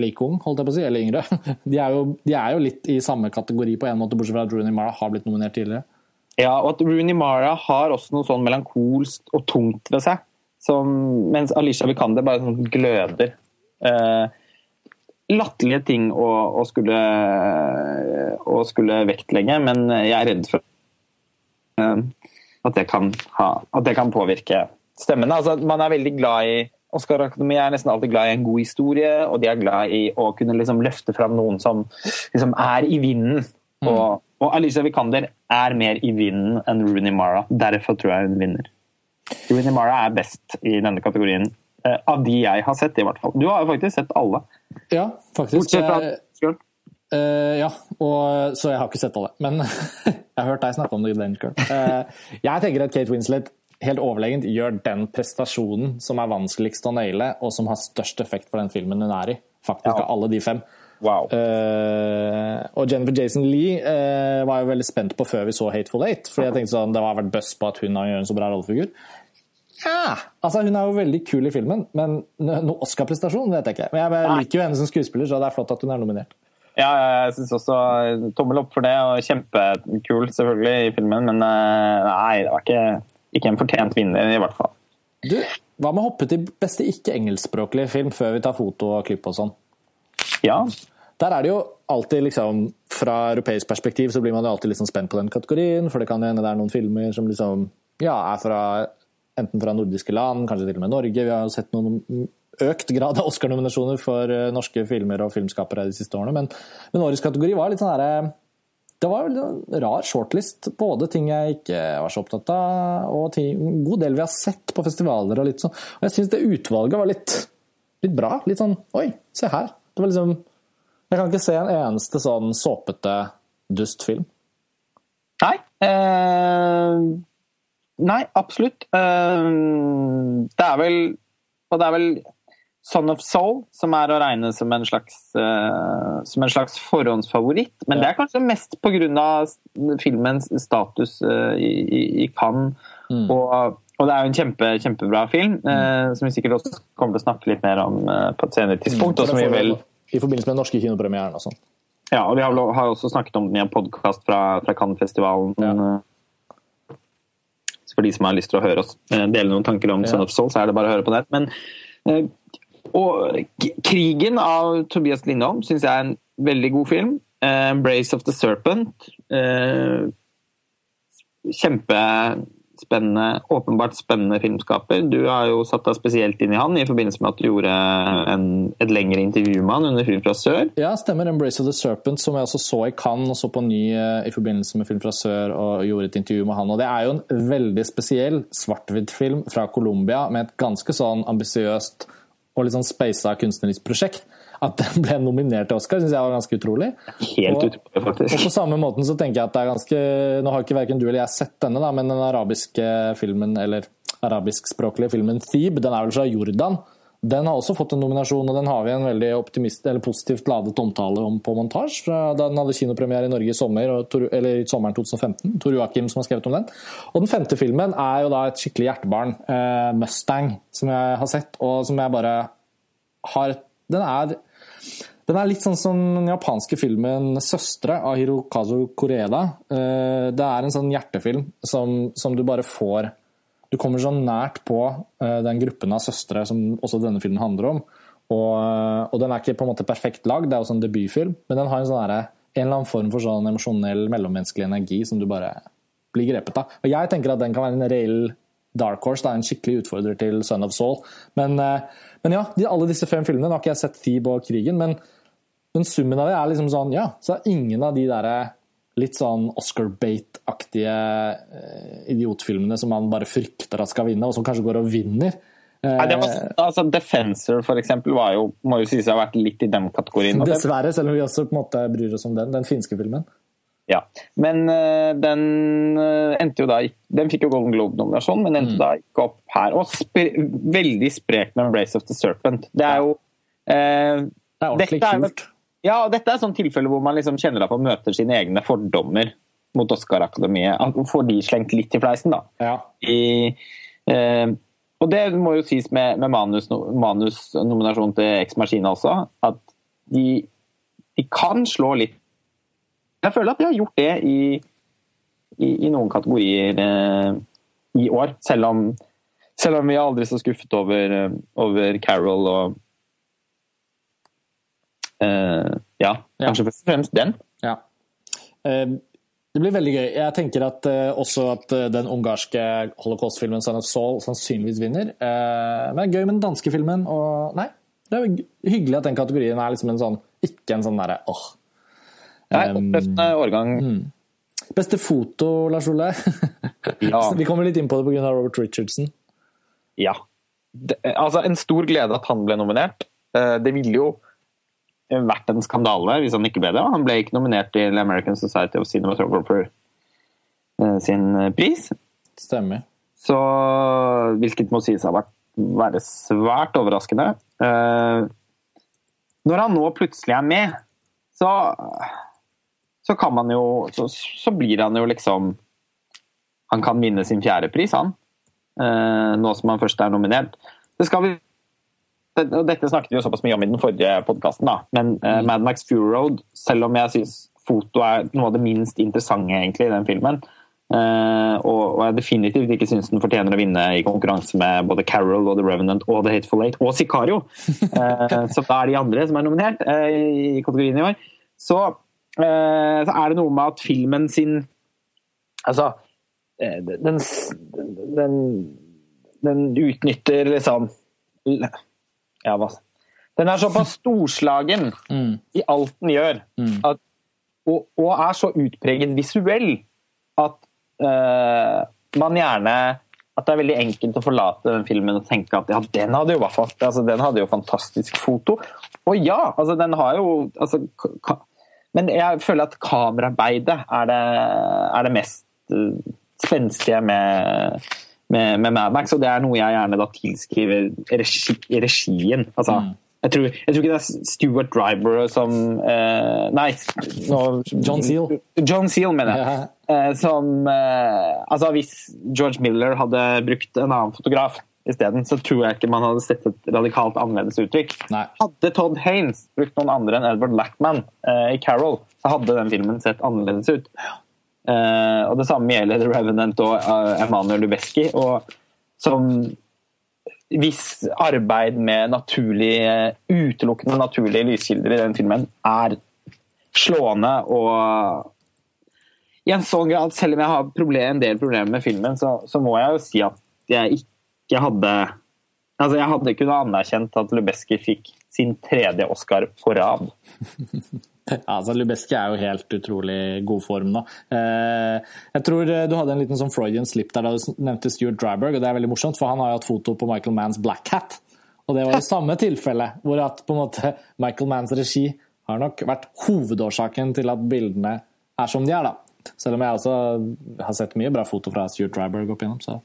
like ung, holdt jeg på å si, eller yngre. De er, jo, de er jo litt i samme kategori på en måte, bortsett fra at Rooney Mara har blitt nominert tidligere. Ja, og at Rooney Mara har også noe sånn melankolsk og tungt ved seg. Som, mens Alicia Vikander bare sånn gløder. Eh, latterlige ting å, å, skulle, å, skulle, vektlegge, men jeg er redd for uh, at, det kan ha, at det kan påvirke stemmene. Altså, man er veldig glad i Oscar Akademiet er nesten alltid glad i en god historie, og de er glad i å kunne liksom løfte fram noen som liksom er i vinden. Mm. Og, og, Alicia Vikander er mer i vinden enn Rooney Mara. Derfor tror jeg hun vinner. Rooney Mara er best i denne kategorien. Uh, av de jeg har sett, i hvert fall. Du har jo faktisk sett alle. Ja, faktisk. Bortsett fra Girl. Uh, ja, og, så jeg har ikke sett alle. Men jeg har hørt deg snakke om The Danger Girl. Uh, jeg tenker at Kate Winslet helt overlegent gjør den prestasjonen som er vanskeligst å naile, og som har størst effekt for den filmen hun er i. Faktisk av alle de fem. Wow. Uh, og Jennifer Jason Lee uh, var jeg veldig spent på før vi så Hateful Eight. For jeg tenkte sånn, Det har vært buzz på at hun har gjort en så bra rollefigur. Ja, altså Hun er jo veldig kul i filmen, men noen Oscar-prestasjon vet jeg ikke. Men jeg liker jo henne som skuespiller, så det er flott at hun er nominert. Ja, jeg syns også tommel opp for det, og kjempekul selvfølgelig i filmen. Men eh, nei, det var ikke, ikke en fortjent vinner, i hvert fall. Du, hva med å hoppe til beste ikke-engelskspråklige film før vi tar foto og klipp og sånn? Ja. Der er det jo alltid liksom Fra europeisk perspektiv så blir man jo alltid liksom spent på den kategorien, for det kan hende det er noen filmer som liksom ja, er fra enten fra nordiske land, kanskje til og med Norge. Vi har jo sett noen økt grad av Oscar-nominasjoner for eh, norske filmer og filmskapere de siste årene, men, men årets kategori var litt sånn herre det var en rar shortlist. Både ting jeg ikke var så opptatt av, og ting, en god del vi har sett på festivaler. Og litt sånn. Og jeg syns det utvalget var litt, litt, bra. Litt sånn Oi, se her. Det var liksom Jeg kan ikke se en eneste sånn såpete dustfilm. Nei. Eh, Nei, absolutt. Uh, det er vel Og det er vel Son of Soul som er å regne som en slags, uh, som en slags forhåndsfavoritt. Men ja. det er kanskje mest pga. filmens status uh, i, i Cannes. Mm. Og, og, det er jo en kjempe, kjempebra film, mm. som vi sikkert også kommer til å snakke litt mer om på et senere tidspunkt. Mm. Vel... I forbindelse med den norske kinopremieren og sånn. Ja, og vi har, har også snakket om den i en podkast fra, fra Cannes-festivalen. Ja for de som har lyst til å høre oss eh, dele noen tanker om ja. Son of Soul, så er det bare å høre på nett. Men eh, og Krigen av Tobias Lindholm syns jeg er en veldig god film. Eh, 'Embrace of the Serpent'. Kjempe spennende, åpenbart spennende filmskaper. Du har jo satt deg spesielt inn i han i forbindelse med at du gjorde en, et lengre intervju med han under Film fra sør. Ja, stemmer. 'Embrace of the Serpent', som jeg også så i Cannes og så på ny eh, i forbindelse med Film fra sør og gjorde et intervju med han. Og Det er jo en veldig spesiell svart-hvitt-film fra Colombia med et ganske sånn ambisiøst og litt sånn speisa kunstnerisk prosjekt at den ble nominert til Oscar, syns jeg var ganske utrolig. Helt og, utrolig, faktisk. Og på samme måten så tenker jeg at det er ganske Nå har ikke verken du eller jeg sett denne, da, men den arabiske filmen, eller arabiskspråklige filmen Thebe, den er vel fra Jordan. Den har også fått en nominasjon, og den har vi en veldig positivt ladet omtale om på montasje. Da den hadde kinopremiere i Norge i sommer, eller i sommeren 2015. Tor Joakim som har skrevet om den. Og den femte filmen er jo da et skikkelig hjertebarn, eh, 'Mustang', som jeg har sett, og som jeg bare har Den er den er litt sånn som den japanske filmen 'Søstre' av Hirokazu Koreda. Eh, det er en sånn hjertefilm som, som, du bare får Du kommer så nært på eh, den gruppen av søstre som også denne filmen handler om. Og, eh, og den er ikke på en måte perfekt lagd, det er også en debutfilm, men den har en, sånn der, en eller annen form for sånn emosjonell, mellommenneskelig energi som du bare blir grepet av. Og jeg tenker at den kan være en reell dark horse, det er en skikkelig utfordrer til Son of Soul. Men men ja, de, alle disse fem filmene Nå har ikke jeg sett Thieb og krigen, men, men, summen av det er liksom sånn Ja, så er ingen av de der litt sånn Oscar Bate-aktige eh, idiotfilmene som man bare frykter at skal vinne, og som kanskje går og vinner. Nei, det var, eh, altså Defensor for eksempel, var jo, må jo sies å ha vært litt i den kategorien. Dessverre, selv om vi også på en måte bryr oss om den. Den finske filmen. Ja. Men uh, den uh, endte jo da Den fikk jo Golden Globe-nominasjon, men endte mm. da ikke opp her. Og sp veldig sprek med 'Embrace of the Serpent'. Det er jo uh, Det er ordentlig kult. Ja, dette er et sånt tilfelle hvor man liksom kjenner at man møter sine egne fordommer mot Oscar-akademiet. Får de slengt litt i fleisen, da. Ja. I, og det må jo sies med, med manus til Ex Machina også, at de, de kan slå litt jeg føler at de har gjort det i, i, i noen kategorier eh, i år. Selv om, selv om, vi er aldri så skuffet over, eh, over Carol og eh, ja, kanskje først og fremst den. Ja. Eh, det blir veldig gøy. Jeg tenker at uh, også at uh, den ungarske holocaust-filmen Son of Saul sannsynligvis vinner. Men det er gøy med den danske filmen. Og nei, det er hyggelig at den kategorien er liksom en sånn Ikke en sånn derre åh, Nei, oppløftende årgang. Mm. Beste foto, Lars Ole? ja. Vi kommer litt inn på det pga. Robert Richardson. Ja. Det, altså, en stor glede at han ble nominert. Eh, det ville jo vært en skandale hvis han ikke ble det. Han ble ikke nominert til American Society of Cinematographer eh, sin pris. Stemmer. Så, hvilket må sies å være svært overraskende. Eh, når han nå plutselig er med, så så kan man jo så, så, blir han jo liksom Han kan vinne sin fjerdepris, han. Eh, nå som han først er nominert. Det skal vi og Dette snakket vi jo såpass mye om i den forrige podkasten, men eh, mm. Mad Max Fury Road, selv om jeg syns foto er noe av det minst interessante egentlig i den filmen, eh, og, og, jeg definitivt ikke syns den fortjener å vinne i konkurranse med både Carol og The Revenant og The Hateful Eight og Sicario, Så som er de andre som er nominert uh, i kategorien i år. Så Eh, så er det noe med at filmen sin Altså eh, den, den, den utnytter liksom Ja, hva Den er såpass storslagen mm. i alt den gjør, mm. at, og, og, er så utpreget visuell at uh, man gjerne at det er veldig enkelt å forlate den filmen og tenke at ja, den hadde jo, altså, den hadde jo fantastisk foto. Og ja, altså, den har jo altså, men jeg føler at kameraarbeidet er det, er det mest eh, spenstige med, med, med Mad Max, og det er noe jeg gjerne da tilskriver regi, regien. Altså, mm. jeg, tror, jeg, tror, ikke det er Stuart Driver som eh, Nei, no, John Seal. John Seal, mener jeg. Yeah. Eh, som eh, Altså, hvis George Miller hadde brukt en annen fotograf isteden, så tror jeg ikke man hadde sett et radikalt annerledes uttrykk. Nei. Hadde Todd Haines brukt noen andre enn Edward Lackman eh, i Carol, så hadde den filmen sett annerledes ut. Uh, og Det samme gjelder The Revenant og uh, Emanuel Lubezki. Og som hvis arbeid med naturlig, utelukkende naturlige lyskilder i den filmen er slående og i en sånn grad, selv om jeg har problem, en del problemer med filmen, så, så må jeg jo si at jeg ikke ikke hadde Altså, jeg hadde kunnet anerkjent at Lubeski fikk sin tredje Oscar på rad. Altså Lubeski er jo helt utrolig god form nå. Eh, jeg tror eh, du hadde en liten sånn Freudian slip der da du nevnte Stuart Dryberg, og det er veldig morsomt, for han har jo hatt foto på Michael Manns Black Hat. Og det var jo samme tilfelle, hvor at på en måte Michael Manns regi har nok vært hovedårsaken til at bildene er som de er, da. Selv om jeg også har sett mye bra foto fra Stuart Dryberg opp igjennom. Så.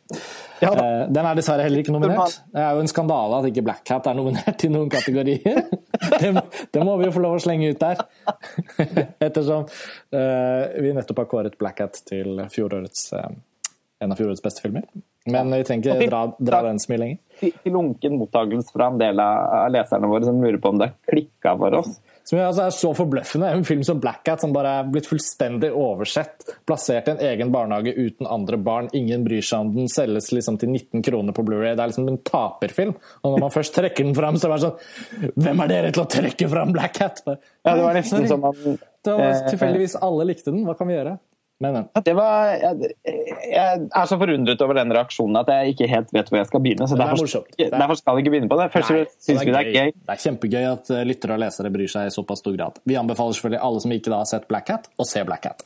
Ja, uh, den er dessverre heller ikke nominert. Det er jo en skandale at ikke Black Hat er nominert i noen kategorier. det, det, må vi jo få lov å slenge ut der. Ettersom uh, vi nettopp har kåret Black Hat til fjorårets, uh, en av fjorårets beste filmer. Men vi trenger ikke dra, dra den så mye lenger. Til lunken mottakelse fra en del av leserne våre som lurer på om det klikka for oss. Som altså er så forbløffende. En film som Black Hat som bare er blitt fullstendig oversett. Plassert i en egen barnehage uten andre barn. Ingen bryr seg om den. Selges liksom til 19 kroner på Blu-ray. Det er liksom en taperfilm. Og når man først trekker den fram, så er det sånn Hvem er dere til å trekke fram Black Hat? Ja, det var nesten som man Det var eh, tilfeldigvis alle likte den. Hva kan vi gjøre? Men, men. Var, jeg, jeg, er så forundret over den reaksjonen at jeg ikke helt vet hvor jeg skal begynne. så Derfor, er derfor skal jeg ikke begynne på det. Først syns vi det er gøy. Det er kjempegøy at eh, lyttere og lesere bryr seg i såpass stor grad. Vi anbefaler selvfølgelig alle som ikke da har sett Black Hat, å se Black Hat.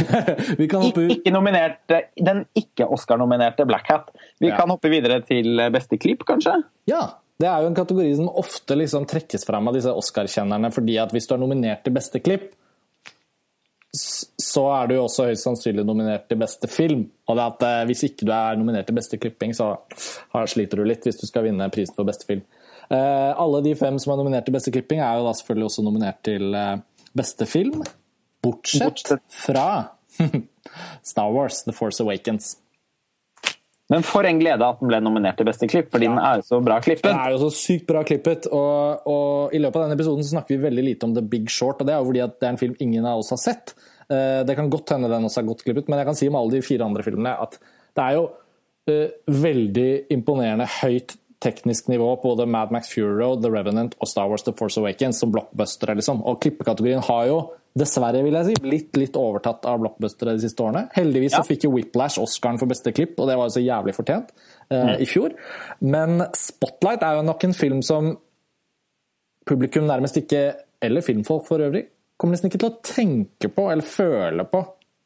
vi kan hoppe ut. Ikke nominerte, den ikke-Oscar-nominerte Black Hat. Vi ja. kan hoppe videre til beste klipp, kanskje? Ja. Det er jo en kategori som ofte liksom trekkes fram av disse Oscar-kjennerne, fordi at hvis du er nominert til beste klipp, så er du jo også høyst sannsynlig nominert til beste film. Og det at eh, Hvis ikke du er nominert til beste klipping, så sliter du litt hvis du skal vinne prisen for beste film. Eh, alle de fem som er nominert til beste klipping, er jo da selvfølgelig også nominert til eh, beste film. Bortsett fra Star Wars, The Force Awakens. Men for en glede at den ble nominert til beste klipp, fordi ja. den er jo så bra klippet. Den er jo så sykt bra klippet, og, og, i løpet av denne episoden så snakker vi veldig lite om The Big Short, og det er jo fordi at det er en film ingen av oss har sett. Eh, det kan godt hende den også er godt klippet, men jeg kan si om alle de fire andre filmene at det er jo uh, veldig imponerende høyt teknisk nivå på både Mad Max Fury Road, The Revenant og Star Wars The Force Awakens som blockbustere, liksom. Og klippekategorien har jo dessverre vil jeg si, blitt litt overtatt av blockbustere de siste årene. Heldigvis ja. så fikk jo Whiplash Oscaren for beste klipp, og det var jo så jævlig fortjent eh, mm. i fjor. Men Spotlight er jo nok en film som publikum nærmest ikke, eller filmfolk for øvrig, kommer nesten ikke til å tenke på eller føle på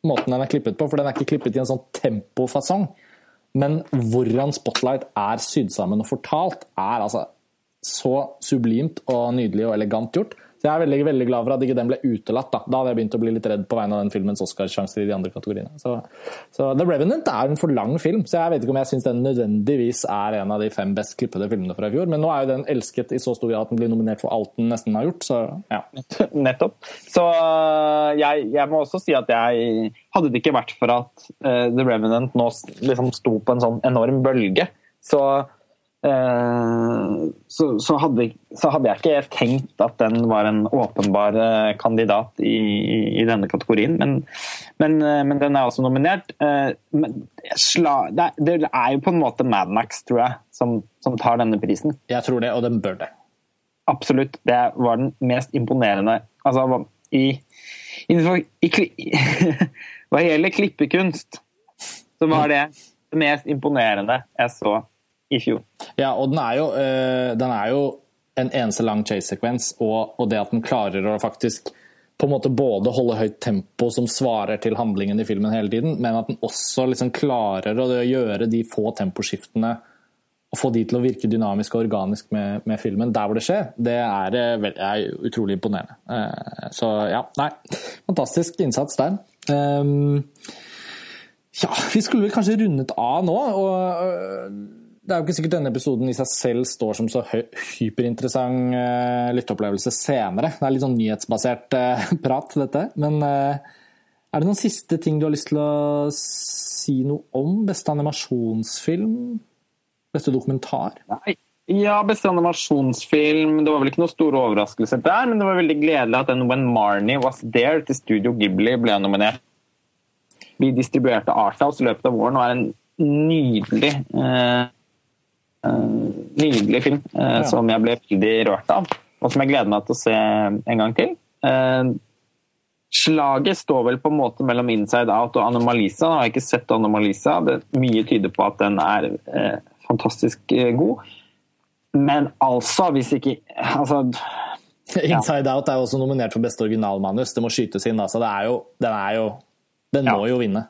måten den er klippet på, for den er ikke klippet i en sånn tempofasong. Men hvordan Spotlight er sydd sammen og fortalt, er altså så sublimt og nydelig og elegant gjort. Så jeg er veldig, veldig glad for at ikke den ble utelatt. Da. da hadde jeg begynt å bli litt redd på vegne av den filmens Oscarsjanser i de andre kategoriene. Så, så, The Revenant er en for lang film, så jeg vet ikke om jeg syns den nødvendigvis er en av de fem best klippede filmene fra i fjor. Men nå er jo den elsket i så stor grad at den blir nominert for alt den nesten har gjort, så ja. Nettopp. Så øh, jeg, jeg, må også si at jeg Hadde det ikke vært for at uh, The Revenant nå liksom sto på en sånn enorm bølge, så så, så, hadde, så, hadde, jeg ikke tenkt at den var en åpenbar eh, kandidat i, i, i denne kategorien, men, men, eh, men, den er også nominert. Sla, det, er, det, er, jo på en måte Mad Max, tror jeg, som, som, tar denne prisen. Jeg tror det, og den bør det. Absolutt. Det var den mest imponerende Altså, i, innenfor, i Hva gjelder klippekunst, så var det det mest imponerende jeg så i fjor. Ja, og den er jo, uh, den er jo en eneste lang chase-sekvens, og, og, det at den klarer å faktisk på en måte både holde høyt tempo som svarer til handlingen i filmen hele tiden, men at den også liksom klarer å gjøre de få temposkiftene og få de til å virke dynamisk og organisk med, med filmen der hvor det skjer, det er, eh, er utrolig imponerende. Uh, så ja, nei. Fantastisk innsats der. Um, ja, vi skulle vel kanskje rundet av nå. og det er jo ikke sikkert denne episoden i seg selv står som så hyperinteressant uh, lytteopplevelse senere. Det er litt sånn nyhetsbasert uh, prat, dette. Men uh, er det noen siste ting du har lyst til å si noe om? Beste animasjonsfilm? Beste dokumentar? Nei. Ja, beste animasjonsfilm. Det var vel ikke noen store overraskelser der, men det var veldig gledelig at den When Marnie Was There til Studio Ghibli ble nominert. Vi distribuerte Arthouse i løpet av våren og er en nydelig eh, Eh, nydelig film eh, ja. som jeg ble veldig rørt av, og som jeg gleder meg til å se en gang til. Eh, slaget står vel på en måte mellom Inside Out og Anomalisa. Nå har jeg ikke sett Anomalisa. Det, mye tyder på at den er eh, fantastisk god. Men altså, hvis ikke altså, Inside ja. Out er også nominert for beste originalmanus. Det må skytes inn. Altså. Det er jo, den er jo Den må jo vinne.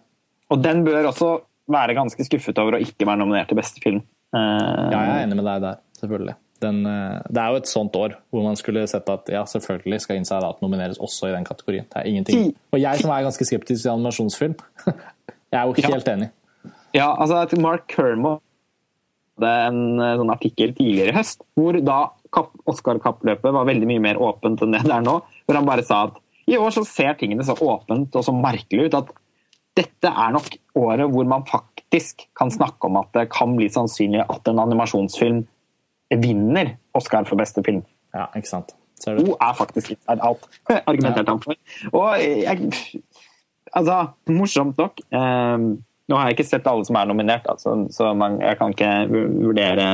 Og den bør også være ganske skuffet over å ikke være nominert til beste film. Ja, jeg er enig med deg der, selvfølgelig. Den, eh, det er jo et sånt år hvor man skulle sett at ja, selvfølgelig skal Inside Out nomineres også i den kategorien. Det er ingenting. Og jeg som er ganske skeptisk til animasjonsfilm, jeg er jo ikke helt enig. Ja, altså Mark Kermo hadde en eh, sånn artikkel tidligere i høst hvor da Oscar-kappløpet var veldig mye mer åpent enn det det er nå. Hvor han bare sa at i år så ser tingene så åpent og så merkelig ut at dette er nok året hvor man faktisk faktisk kan snakke om at det kan bli sannsynlig at en animasjonsfilm vinner Oscar for beste film. Ja, ikke sant. Ser du? Hun er faktisk Inside Out, argumenterte han for. Og jeg, altså, morsomt nok eh, Nå har jeg ikke sett alle som er nominert, altså, så man, jeg kan ikke vurdere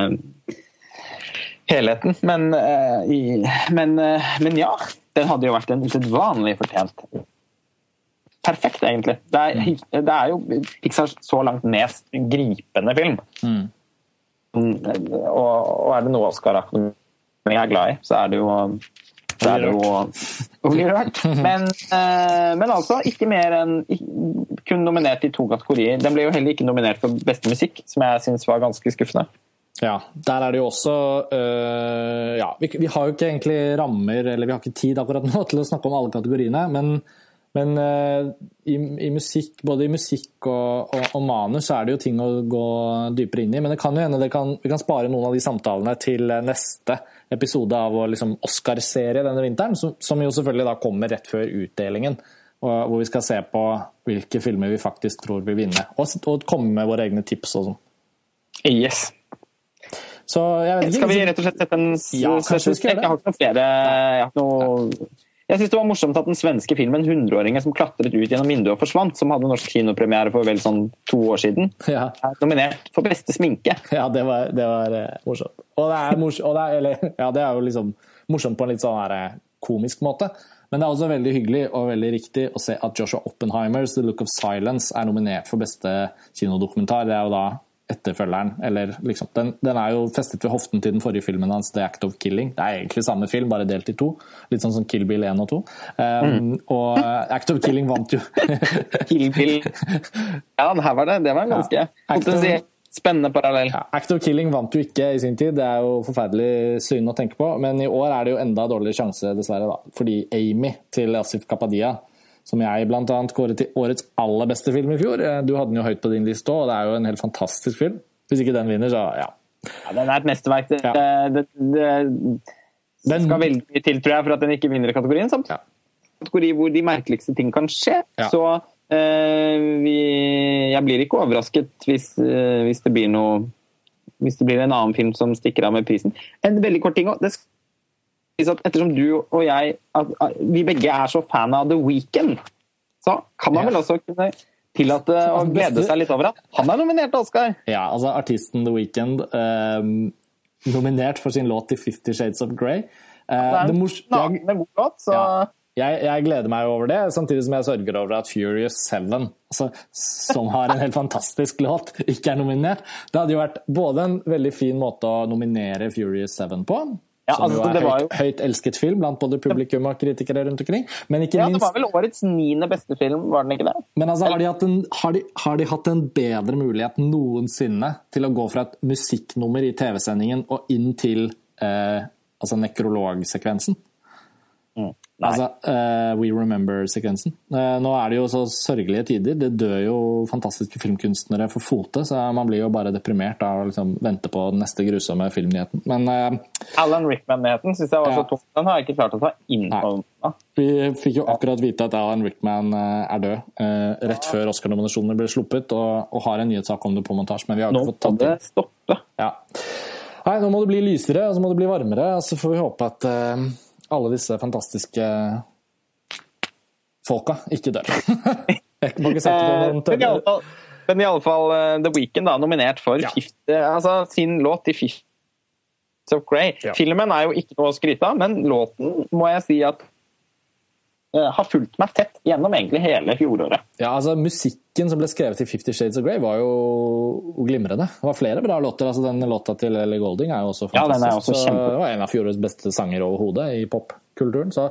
helheten. Men, eh, men, eh, men ja, den hadde jo vært en usedvanlig fortjent perfekt, egentlig. Det er, mm. det er, jo Pixars så langt mest gripende film. Mm. Og, og, er det noe Oscar-akademi er glad i, så er det jo det er jo å bli rørt. Men, eh, men, altså, ikke mer enn kun nominert i to kategorier. Den ble jo heller ikke nominert for beste musikk, som jeg syns var ganske skuffende. Ja, der er det jo også øh, Ja, vi, vi, har jo ikke egentlig rammer, eller vi har ikke tid akkurat nå til å snakke om alle kategoriene, men men uh, i, i, musikk, både i musikk og, og, og, manus så er det jo ting å gå dypere inn i. Men det kan jo hende kan, vi kan spare noen av de samtalene til neste episode av vår liksom, Oscar-serie denne vinteren, som, som, jo selvfølgelig da kommer rett før utdelingen. hvor vi skal se på hvilke filmer vi faktisk tror vil vinne, og, og komme med våre egne tips og sånn. Yes. Så jeg vet ikke, Skal vi rett og slett sette en ja, det. Jeg har ikke noen flere jeg har noe... Jeg syns det var morsomt at den svenske filmen 'Hundreåringen som klatret ut gjennom vinduet og forsvant', som hadde norsk kinopremiere for vel sånn to år siden, ja. er nominert for beste sminke. Ja, det var, det var uh, morsomt. Og det er, mors og det er, eller, ja, det er jo liksom morsomt på en litt sånn her, eh, komisk måte. Men det er også veldig hyggelig og veldig riktig å se at Joshua Oppenheimers 'The Look of Silence' er nominert for beste kinodokumentar. Det er jo da etterfølgeren. Eller liksom den, den, er jo festet ved hoften til den forrige filmen hans, 'The Act of Killing'. Det er egentlig samme film, bare delt i to. Litt sånn som Kill Bill 1 og 2. Um, mm. Og Act of Killing vant jo Kill Bill Ja, her var det. Det var en ganske ja. spennende parallell. Ja, Act of Killing vant jo ikke i sin tid, det er jo forferdelig synd å tenke på. Men i år er det jo enda dårligere sjanse, dessverre, da. Fordi Amy til Asif Kapadia som jeg bl.a. kåret til årets aller beste film i fjor. Eh, du hadde den jo høyt på din liste òg, og det er jo en helt fantastisk film. Hvis ikke den vinner, så ja. ja den er et mesterverk. Det, ja. det, det, det skal veldig mye til, tror jeg, for at den ikke vinner i kategorien. Samt ja. kategori hvor de merkeligste ting kan skje. Ja. Så eh, vi, jeg blir ikke overrasket hvis, eh, hvis, det blir noe Hvis det blir en annen film som stikker av med prisen. En veldig kort ting òg at ettersom du og jeg at, at vi begge er så fan av The Weekend, så kan man vel også kunne tillate å glede seg litt over at han er nominert til Oscar. Ja, altså artisten The Weekend um, nominert for sin låt til Fifty Shades of Grey. Uh, det er en god låt, så ja. Jeg, jeg, gleder meg over det, samtidig som jeg sørger over at Furious 7, altså, som har en helt fantastisk låt, ikke er nominert. Det hadde jo vært både en veldig fin måte å nominere Furious 7 på, ja, som altså, jo er høyt, jo... høyt, elsket film blant både publikum og kritikere rundt omkring. Men ikke ja, minst... det var vel årets niende beste film, var den ikke det? Men altså, har de, en, har, de, har de, hatt en bedre mulighet noensinne til å gå fra et musikknummer i TV-sendingen og inn til eh, altså nekrologsekvensen? Mm. Altså, uh, We Remember-sekvensen. Uh, nå er det jo så sørgelige tider. Det dør jo fantastiske filmkunstnere for fote, så man blir jo bare deprimert av å liksom, vente på den neste grusomme filmnyheten. Men uh, Alan Rickman-nyheten syns jeg var så tung. Den har jeg ikke klart å ta inn på. Vi fikk jo akkurat vite at Alan Rickman er død rett før Oscar-nominasjonene ble sluppet, og, og, har en nyhetssak om det på montasje, men vi har ikke fått tatt det. Nå må det stoppe. Ja. Nei, nå må det bli lysere, og så må det bli varmere, og så får vi håpe at alle disse fantastiske folka ikke dør. Jeg kan ikke sette på noen tørre. Men iallfall uh, The Weeknd er nominert for ja. 50, altså, sin låt til 'Fifty of Grey'. Ja. Filmen er jo ikke noe å skryte av, men låten må jeg si at har fulgt meg tett gjennom egentlig hele fjoråret. Ja, altså Musikken som ble skrevet til 'Fifty Shades of Grey' var jo glimrende. Det var flere bra låter. altså Den låta til Ellie Golding er jo også fantastisk. Ja, den er også kjempe... Det var en av fjorårets beste sanger overhodet i popkulturen. så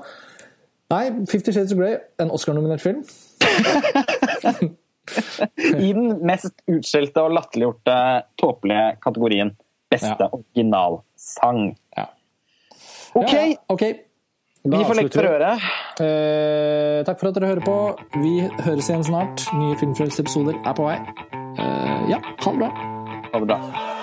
Nei, 'Fifty Shades of Grey', en Oscar-nominert film. I den mest utskjelte og latterliggjorte tåpelige kategorien beste ja. originalsang. Ja. OK. Ja, okay. Vi får legge for øret. Eh, takk for at dere hører på. Vi høres igjen snart. Nye Filmfrelst-episoder er på vei. Eh, ja, ha det bra. Ha det bra.